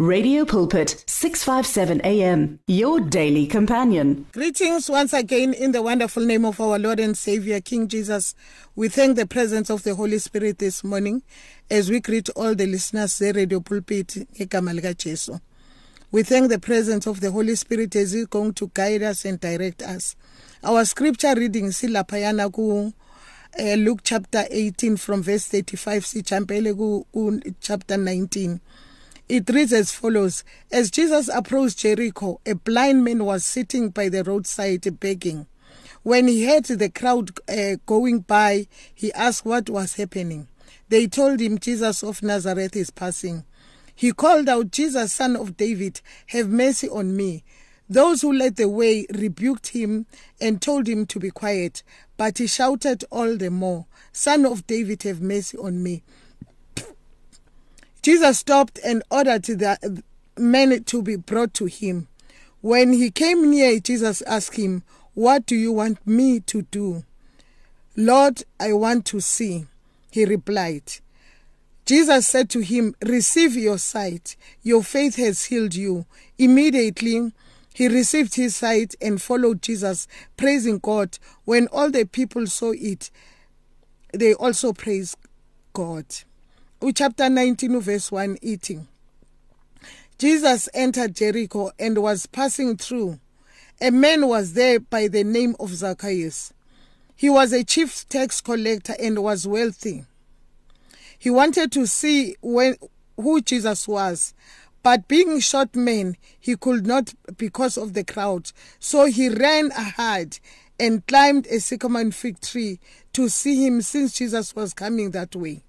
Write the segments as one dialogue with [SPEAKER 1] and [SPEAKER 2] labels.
[SPEAKER 1] Radio Pulpit 657 AM your daily companion.
[SPEAKER 2] Greetings once again in the wonderful name of our Lord and Savior King Jesus. We thank the presence of the Holy Spirit this morning as we greet all the listeners at Radio Pulpit. We thank the presence of the Holy Spirit as He's going to guide us and direct us. Our scripture reading silaphayana ku uh, Luke chapter 18 from verse 35 sijampele ku, ku chapter 19. It reads as follows As Jesus approached Jericho, a blind man was sitting by the roadside begging. When he heard the crowd uh, going by, he asked what was happening. They told him Jesus of Nazareth is passing. He called out, Jesus, son of David, have mercy on me. Those who led the way rebuked him and told him to be quiet, but he shouted all the more, Son of David, have mercy on me. Jesus stopped and ordered the men to be brought to him. When he came near, Jesus asked him, What do you want me to do? Lord, I want to see. He replied. Jesus said to him, Receive your sight. Your faith has healed you. Immediately, he received his sight and followed Jesus, praising God. When all the people saw it, they also praised God. Chapter 19 verse 1 eating. Jesus entered Jericho and was passing through. A man was there by the name of Zacchaeus. He was a chief tax collector and was wealthy. He wanted to see when who Jesus was but being short man he could not because of the crowd. So he ran ahead and climbed a sycamore fig tree to see him since Jesus was coming that way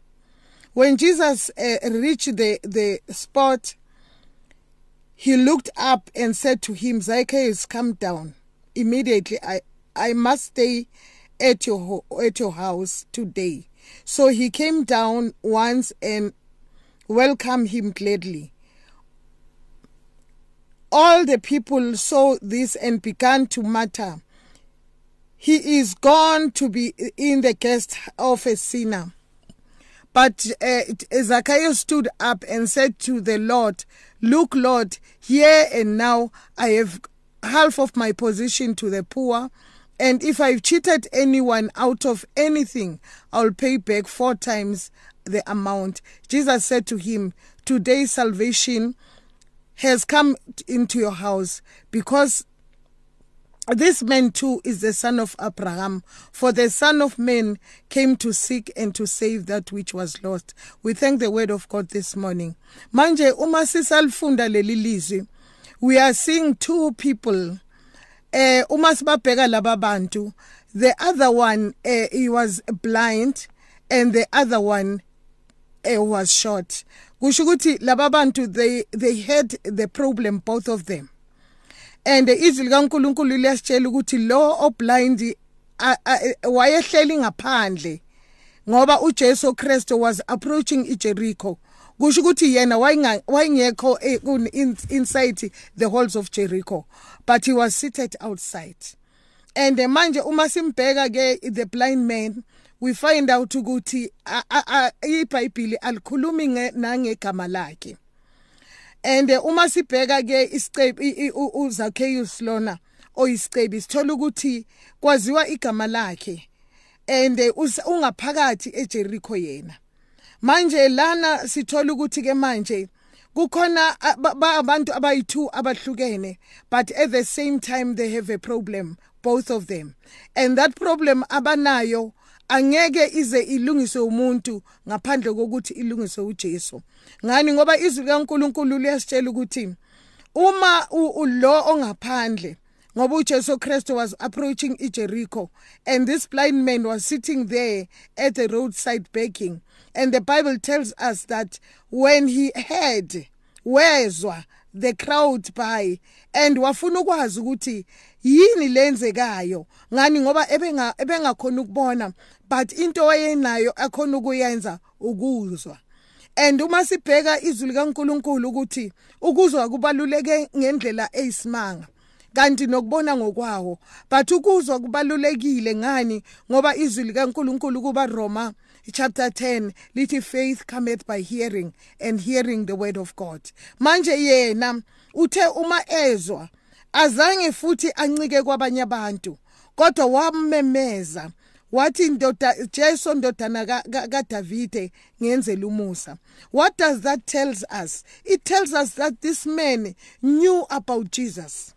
[SPEAKER 2] When Jesus uh, reached the, the spot, he looked up and said to him, Zacchaeus, come down. Immediately, I, I must stay at your, at your house today. So he came down once and welcomed him gladly. All the people saw this and began to mutter, He is gone to be in the guest of a sinner. But uh, Zacchaeus stood up and said to the Lord, Look, Lord, here and now I have half of my position to the poor. And if I've cheated anyone out of anything, I'll pay back four times the amount. Jesus said to him, Today salvation has come into your house because This man too is the son of Abraham, for the Son of Man came to seek and to save that which was lost. We thank the word of God this morning. Manje we are seeing two people. Eh uma the other one eh, he was blind and the other one eh, was short. Kusho ukuthi laba bantu they they had the problem both of them. And izwi likaNkuluNkulu liyasitshela ukuthi lo oblind wayehleli ngaphandle ngoba uJesu Kristu was approaching iJericho kusho ukuthi yena wayengekho eh, inside the halls of Jericho but he was seated outside. And manje uma simbheka ke the blind man we find out ukuthi iBhayibheli alikhulumi nangegama lakhe. And uma sibheka ke isicebi uZakheus lona oyisicebi sithola ukuthi kwaziwa igama lakhe. And ungaphakathi eJericho yena. Manje lana sithola ukuthi ke manje kukhona abantu abayi2 abahlukene but at the same time they have a problem both of them. And that problem abanayo angeke ize ilungiswe umuntu ngaphandle kokuthi ilungiswe uJesu. Ngani? Ngoba izwi likaNkuluNkulu liyasitshela ukuthi uma lo ongaphandle ngoba uJesu Christ was approaching iJericho and this blind man was sitting there at the roadside begging. And the bible tells us that when he heard wezwa the crowd by and wafuna ukwazi ukuthi yini lenzekayo ngani ngoba ebenga ebengakhona ukubona but into wayenayo akhona ukuyenza ukuzwa. And uma sibheka izwi likaNkuluNkulu ukuthi ukuzwa kubaluleke ngendlela eyisimanga kanti nokubona ngokwawo but ukuzwa kubalulekile ngani ngoba izwi likaNkuluNkulu kuba Roma chapter 10 lithi faith cometh by hearing and hearing the word of God. Manje yena uthe uma ezwa azange futhi ancike kwabanye abantu kodwa wamemeza. Wathi indoda Jesu ndodana kaDavide ngenzela umusa. What does that tells us? It tells us that this man knew about Jesus.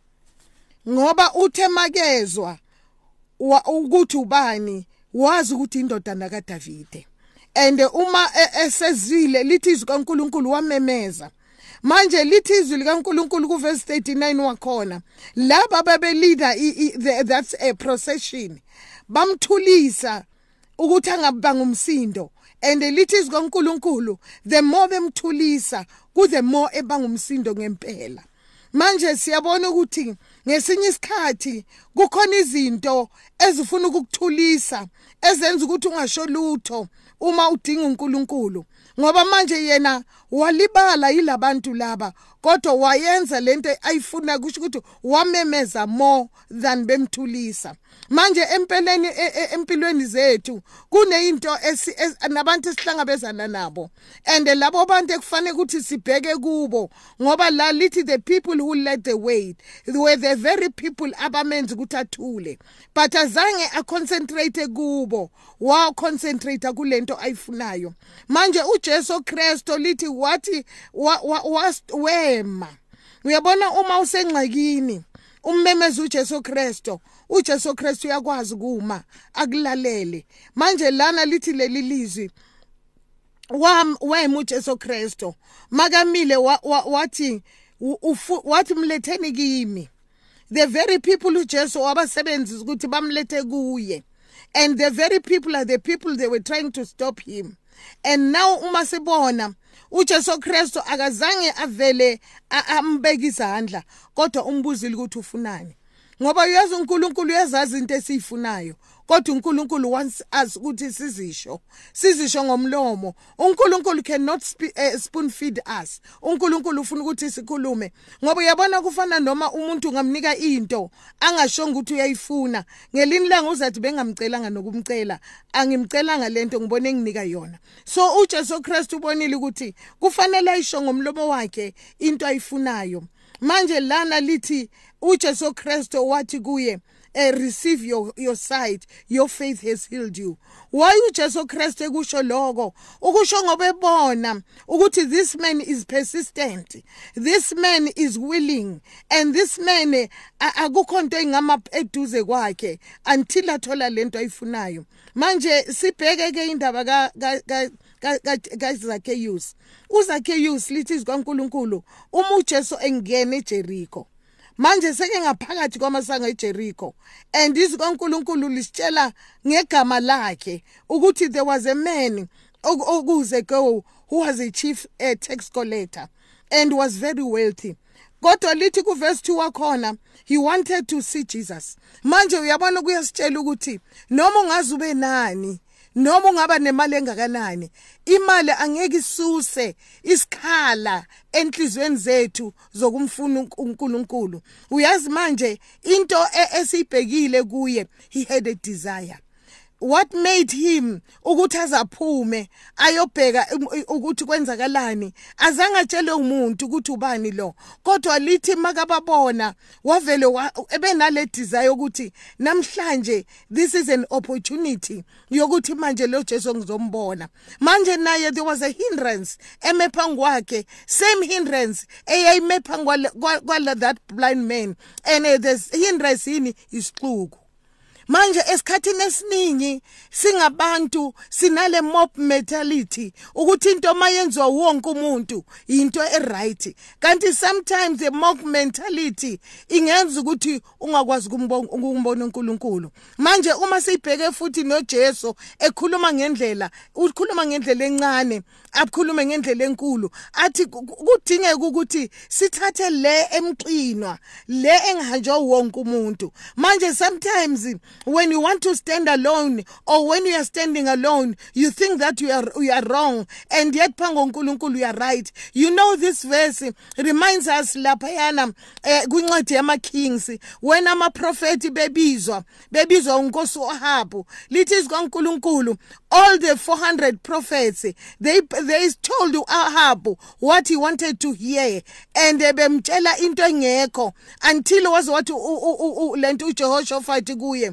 [SPEAKER 2] Ngoba uthe makezwa ukuthi ubani? Wazi ukuthi indodana kaDavide. And uma e, esezwile lithi izwi kaNkuluNkulu wamemeza. Manje lithi izwi likaNkuluNkulu kuverse 39 wakhona laba babelida that's a procession bamthulisa ukuthi angabanga umsindo and lithi izwi kaNkuluNkulu the more bemthulisa ku the more ebanga umsindo ngempela. Manje siyabona ukuthi ngesinye isikhathi kukhona izinto ezifuna ukukuthulisa ezenza ukuthi ungasho lutho uma udinga uNkulunkulu. Ngoba manje yena walibala yilabantu laba kodwa wayenza lento ayifuna kusho ukuthi wamemeza more than bemthulisa. Manje empeleni e, e, empilweni zethu kuneyinto nabantu esihlangabezana nabo. And labo bantu ekufanele ukuthi sibheke kubo ngoba la lithi the people who led the way were the very people abamenza ukuthi athule. But azange aconcentrate kubo wa concentrate kulento ayifunayo. Manje uJesu Kristo lithi wathi wema. Uyabona uma usengxakini ummemeza uJesu Kristo uJesu Kristu uyakwazi kuma akulalele. Manje lana lithi leli lizwi wema uJesu Kristu. Makamile wathi wathi mletheni kimi. The very people uJesu wabasebenzisa ukuthi bamlethe kuye. And the very people are the people they were trying to stop him. And now uma sibona uJesu Kristu akazange avele ambeka izandla kodwa umbuzile ukuthi ufunani. Ngoba uyazi uNkulunkulu uyazazi into esiyifunayo. Kodwa uNkulunkulu wants us ukuthi sizisho sizisho ngomlomo. uNkulunkulu cannot uh, spoon feed us. uNkulunkulu ufuna ukuthi sikhulume ngoba uyabona kufana noma umuntu ungamnika into angashonga ukuthi uyayifuna. Ngelini langa uzathi bengamcelanga nokumcela? Angimcelanga lento ngibone nginika yona. So uJesu Christ ubonile ukuthi kufanele ayisho ngomlomo wakhe into ayifunayo. Manje lana lithi uJesu Kristo wathi kuye uh, receive your your sight your faith has healed you. Why uJesu Kristu ekusho lokho ukusho ngoba ebona ukuthi this man is persistent this man is willing and this man akukho into engama eduze kwakhe until athola lento ayifunayo. Manje sibheke ke indaba ka kaZakheyus uZakheyus lithi izikaNkuluNkulu uma uJesu engena eJericho manje seke ngaphakathi kwamasango eJericho and izwi kaNkuluNkulu lisitshela ngegama lakhe ukuthi there was a man okuze go who was a chief uh, tax collector and was very wealthy. Kodwa lithi kuverse 2 wakhona he wanted to see Jesus. Manje uyabona kuyasitshela ukuthi noma ungaze ube nani noma ungaba nemali engakanani imali angeke isuse isikhala enhlizweni zethu zokumfuna uNkulunkulu. Uyazi manje into e-, esiyibhekile kuye he had a desire. What made him ukuthi azaphume ayobheka ukuthi kwenzakalani? Azange atshele umuntu ukuthi ubani lo. Kodwa lithi makababona wavele ebenale desire ukuthi namhlanje this is an opportunity yokuthi manje lo Jesu ngizombona. Manje naye there was a hindrance eme phangwakhe same hindrance eyayime phangwa that blind man. And uh, the hindrance yini? Isixuku. Manje esikhathini esiningi singabantu sinale mob mentality ukuthi into mayenziwa wonke umuntu into eright. Kanti sometimes the mob mentality ingenza ukuthi ungakwazi ukumbona uNkulunkulu. Manje uma sibheke futhi noJesu ekhuluma ngendlela ukhuluma ngendlela encane akhulume ngendlela enkulu athi kudingeka ukuthi sithathe le emqinwa le engahanjwa wonke umuntu. Manje sometimes when you want to stand alone or when you are standing alone you think that you are you are wrong and yet phango uNkulunkulu you are right. You know this verse reminds us laphayana eh, kwincwadi yama kings when ama prophet bebizwa bebizwa unkosi uAhabu lithi izikaNkulunkulu all the 400 prophets they they told uAhabu what he wanted to hear and bemtshela into engekho until waze wathi lento uJehoshaphat kuye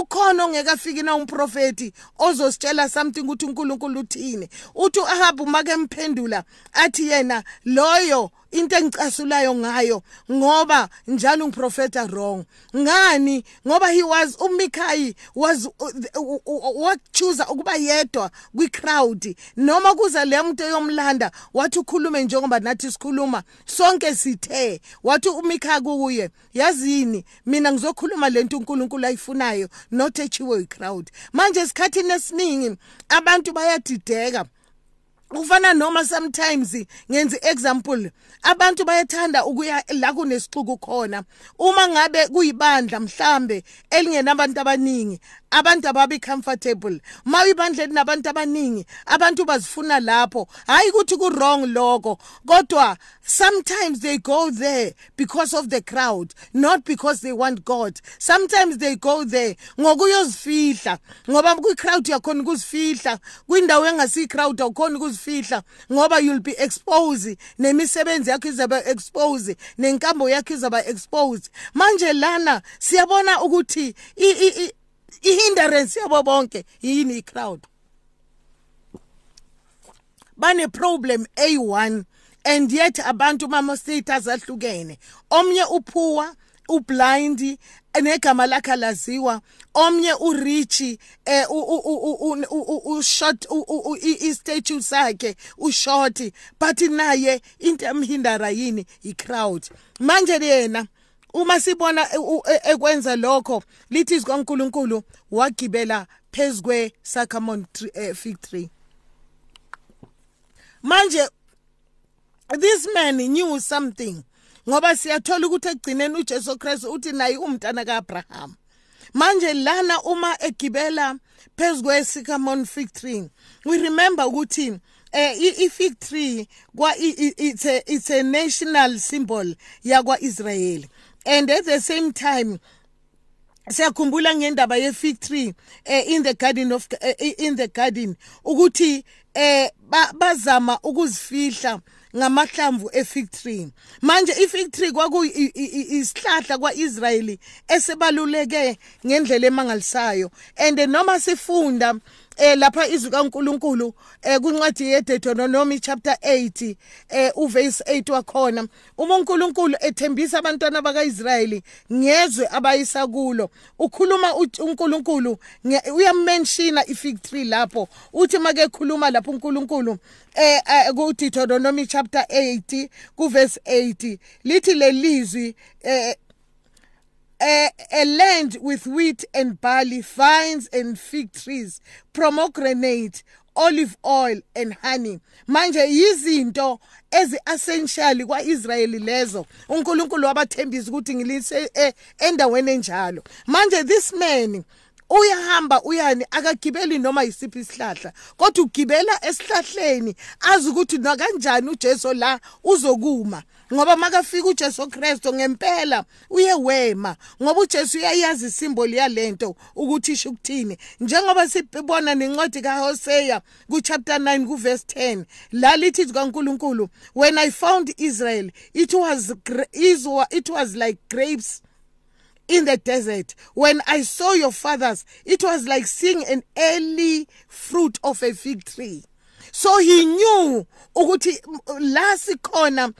[SPEAKER 2] ukhona ongekafiki na umprofeti ozositshela something ukuthi uNkulunkulu uthini? Uthi uAhabu make mphendula athi yena loyo into engicasulayo ngayo ngoba njalo ngiprofeta wrong. Ngani? Ngoba he was uMikhai was wakuchuza ukuba yedwa kwicrowd. Noma kuza le muntu yomlanda wathi ukhulume njengoba nathi sikhuluma sonke sithe wathi uMikhaya kuye yazini mina ngizokhuluma lento uNkulunkulu ayifunayo not echiwe icrowd manje esikhathini esiningi abantu bayadideka. Kufana noma sometimes ngenza example abantu bayathanda ukuya la kunesixuku khona. Uma ngabe kuyibandla mhlambe elingenabantu abaningi abantu ababi comfortable. Mawibandleni nabantu abaningi abantu bazifuna lapho. Hayi ukuthi ku wrong lokho kodwa sometimes they go there because of the crowd not because they want God. Sometimes they go there ngokuyozifihla ngoba kwi crowd yakhona ukuzifihla kwindawo engasi crowd awukhona ukuzifihla ngoba you'll be exposed nemisebenzi yakho izabe exposed nenkambo yakho izabe exposed. Manje lana siyabona ukuthi ihindrance yabo bonke yini icrowd bane problem A1 and yet abantu mama status ahlukene. Omnye uphuwa ublind negama lakhe laziwa. Omnye urichi eh u short i statue sakhe u short but naye into emhindara yini? I crowd manje yena uma sibona e, ekwenza lokho lithi izikaNkuluNkulu wagibela phezukwe sycamore eh, fig tree. Manje this man knew something ngoba siyathola ukuthi egcineni uJesu Kristu uthi naye umntana kaAbraham. Manje lana uma egibela phezukwe sycamore fig tree we remember ukuthi eh i-fig tree kwa it's a it's a national symbol yakwa Israel and at the same time siyakhumbula ngendaba ye fig tree eh, in the garden of eh, in the garden ukuthi eh bazama ukuzifihla ngamahlamvu efig tree. Manje ifig tree kwaku isihlahla kwaIsrayeli esebaluleke ngendlela emangalisayo. And noma sifunda eh lapha izwi kaNkuluNkulu eh kwincwadi yeDeuteronomy chapter 8 eh uverse 8 wakhona uma uNkulunkulu ethembisa abantwana bakaIsrayeli ngezwe abayisa kulo. Ukhuluma uNkulunkulu uyamenshina ifig tree lapho. Uthi make khuluma lapho uNkulunkulu eh, eh kuDeuteronomy chapter 8 kuverse 8 lithi lelizwi eh a, a land with wheat and barley, vines and fig trees, pomegranate, olive oil and honey. Manje yizinto ezi-essential kwa-Israyeli lezo uNkulunkulu wabathembisa ukuthi ngilise eh, endaweni enjalo. Manje this man uyahamba uyani akagibeli noma yisiphi isihlahla kodwa ugibela esihlahleni azi ukuthi nakanjani uJesu la uzokuma ngoba makafika uJesu Kristu ngempela uyewema ngoba uJesu uyayazi isimboli yalento ukuthi isho ukuthini njengoba sibona nencwadi kaHosea ku chapter 9 ku verse 10 la lithi kaNkuluNkulu when i found Israel it was it was like grapes in the desert. When I saw your fathers, it was like seeing an early fruit of a fig tree. So he knew ukuthi la sikhona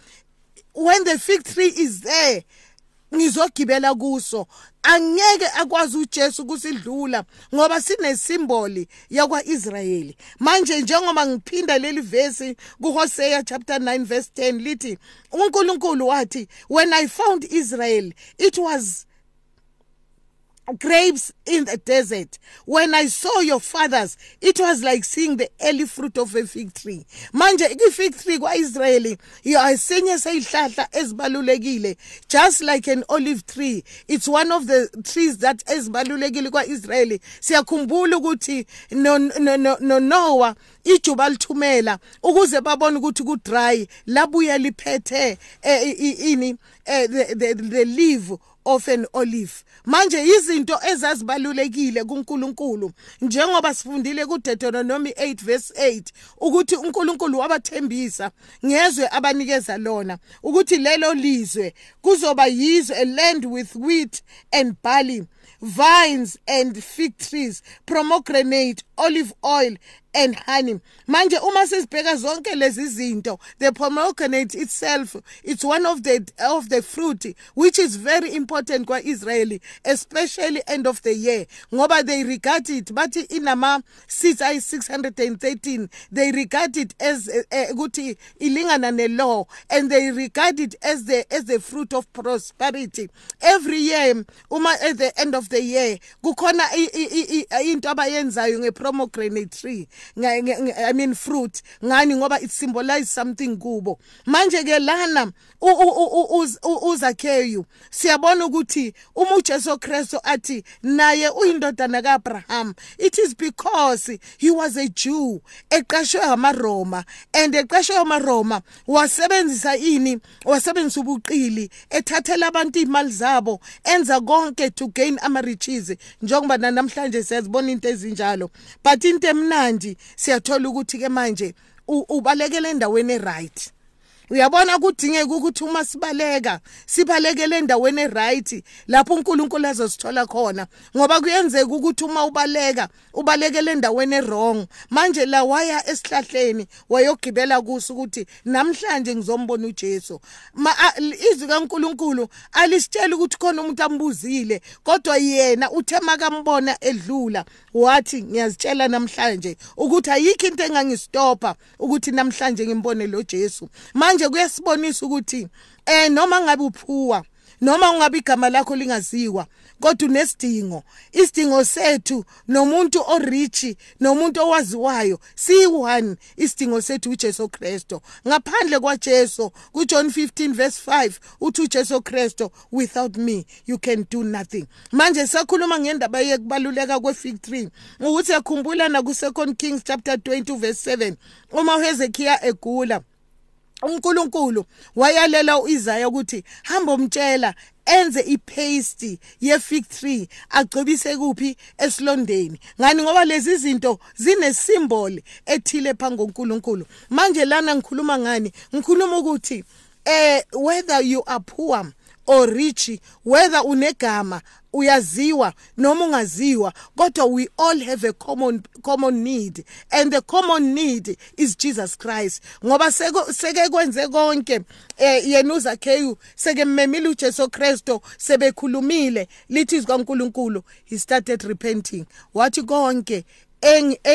[SPEAKER 2] when the fig tree is there ngizogibela kuso. Angeke akwazi uJesu kusidlula ngoba sinesimboli yakwaIsrayeli. Manje njengoba ngiphinda leli verse kuHosea chapter 9 verse 10 lithi uNkulunkulu wathi when i found Israel it was grapes in the desert. When I saw your fathers, it was like seeing the early fruit of a fig tree. Manje i-fig tree kwa-Israeli asenye seyihlahla ezibalulekile just like an olive tree. It's one of the trees that ezibalulekile kwa-Israeli. Siyakhumbula ukuthi no no no no Noah ijuba lithumela ukuze babone ukuthi ku dry labuya liphethe eh, ini eh, the the the leaf of an olive. Manje izinto ezazibalulekile kuNkulunkulu. Njengoba sifundile kuDeuteronomy 8 verse 8 ukuthi uNkulunkulu wabathembisa ngezwe abanikeza lona ukuthi lelo lizwe kuzoba yizwe a land with wheat and barley vines and fig trees pomegranate olive oil and honey. Manje uma sizibheka zonke lezi zinto the pomegranate itself it's one of the of the fruit which is very important kwa Israeli especially end of the year ngoba they regard it bathi inama seeds ay 613 they regard it as ukuthi uh, ilingana ne law and they regard it as the as the fruit of prosperity. Every year uma at the end of the year kukhona into abayenzayo nge pomegranate tree. I mean fruit. Ngani? Ngoba it symbolize something kubo. Manje ke lana uzakheyu siyabona ukuthi uma uJesu Kristu athi naye uyindodana kaAbraham it is because he was a Jew eqashwe amaRoma and eqashwe amaRoma wasebenzisa ini wasebenzisa ubuqili ethathela abantu imali zabo enza konke to gain ama riches njengoba namhlanje siyazibona into ezinjalo. But into emnandi siyathola ukuthi ke manje ubalekele endaweni right uyabona kudingeka ukuthi uma sibaleka sibalekele endaweni eright lapho uNkulunkulu azosithola khona ngoba kuyenzeka ukuthi uma ubaleka ubalekele endaweni errong manje la waya esihlahleni wayogibela kuso ukuthi namhlanje ngizombona uJesu. Izwi kaNkulunkulu alisitshela ukuthi khona umuntu ambuzile kodwa yena uthe makambona edlula wathi ngiyazitshela namhlanje ukuthi ayikho into engangistopha ukuthi namhlanje ngimbone lo Jesu. Manje manje kuyasibonisa ukuthi eh noma ngabe uphuwa noma ungabe igama lakho lingaziwa kodwa unesidingo. Isidingo sethu nomuntu orich nomuntu owaziwayo siyi-one isidingo sethu ujesu kristu. Ngaphandle kwajesu kujohn 15 verse 5 uthi ujesu kristu without me you can do nothing. Manje sakhuluma ngendaba yekubaluleka kwe-fig tree ukuthi yakhumbula naku-second kings chapter 20 verse 7 uma uhezekiya egula uNkulunkulu wayalela uIsaya ukuthi hamba umtshela enze ipaste ye-fig tree agcobise kuphi esilondeni. Ngani? Ngoba lezi zinto zine symbol ethile phambi koNkulunkulu. Manje lana ngikhuluma ngani? Ngikhuluma ukuthi eh whether you are poor or rich whether unegama uyaziwa noma ungaziwa kodwa we all have a common common need. And the common need is Jesus Christ. Ngoba seke kwenze konke eh yena uzakheyu seke mmemile uJesu Kristo sebekhulumile. Lithi zikaNkuluNkulu he started repenting. Wathi konke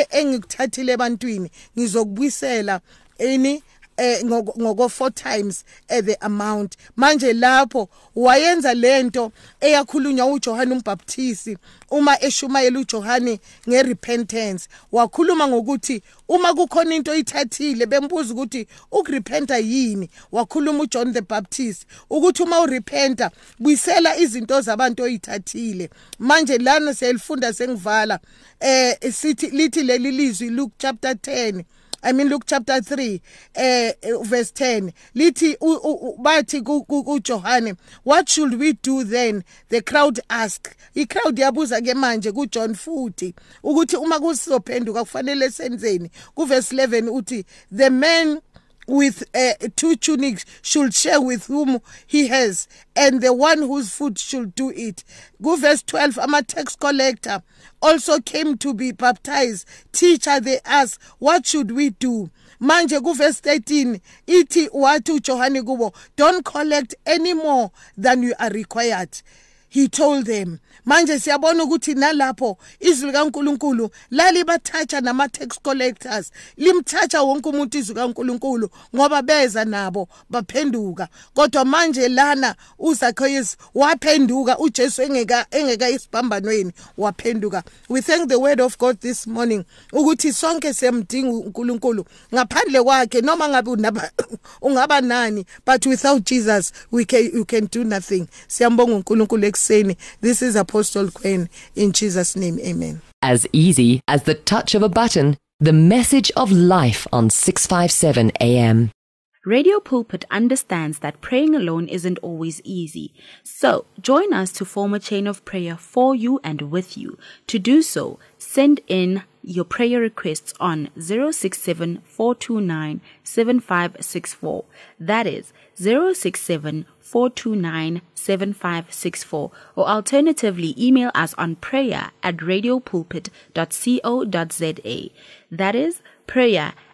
[SPEAKER 2] engikuthathile ebantwini ngizokubuyisela ini eh ngoko four times eh, the amount. Manje lapho wayenza lento eyakhulunywa uJohane umbaptisi uma eshumayela uJohane ngerepentance. Wakhuluma ngokuthi uma kukhona into oyithathile bembuza ukuthi ukurepenta yini. Wakhuluma uJohn the Baptist ukuthi uma urepenta buyisela izinto zabantu oyithathile. Manje lana siyalifunda sengivala eh sithi lithi leli lizwi Luke chapter 10 I mean Luke chapter 3 eh verse 10 lithi bathi kuJohane what should we do then? The crowd ask. I crowd yabuza ke manje kuJohn futhi ukuthi uma kusizophenduka kufanele senzeni? Ku verse 11 uthi the man with uh, two tunics should share with whom he has and the one whose foot should do it. Go verse 12 i'm a tax collector. Also came to be baptized. Teacher they asked what should we do? Manje kuverse 13 ithi wathi uJohane kubo don't collect any more than you are required. He told them manje siyabona ukuthi nalapho izwi likaNkuluNkulu lalibathatha nama tax collectors limthatha wonke umuntu izwi kaNkuluNkulu ngoba beza nabo baphenduka. Kodwa manje lana uZacharias waphenduka uJesu engeka engeka isibhambanweni waphenduka. We thank the word of God this morning ukuthi sonke siyamdinga uNkulunkulu ngaphandle kwakhe noma ngabe ungaba nani but without Jesus we can you can do nothing. Siyambonga uNkulunkulu ekseni this is apostle Gwen in Jesus name amen
[SPEAKER 3] as easy as the touch of a button the message of life on 657 AM
[SPEAKER 4] Radio Pulpit understands that praying alone isn't always easy. So, join us to form a chain of prayer for you and with you. To do so, send in your prayer requests on 067 429 7564. That is 067 429 7564. Or alternatively, email us on prayer at radiopulpit.co.za. That is prayer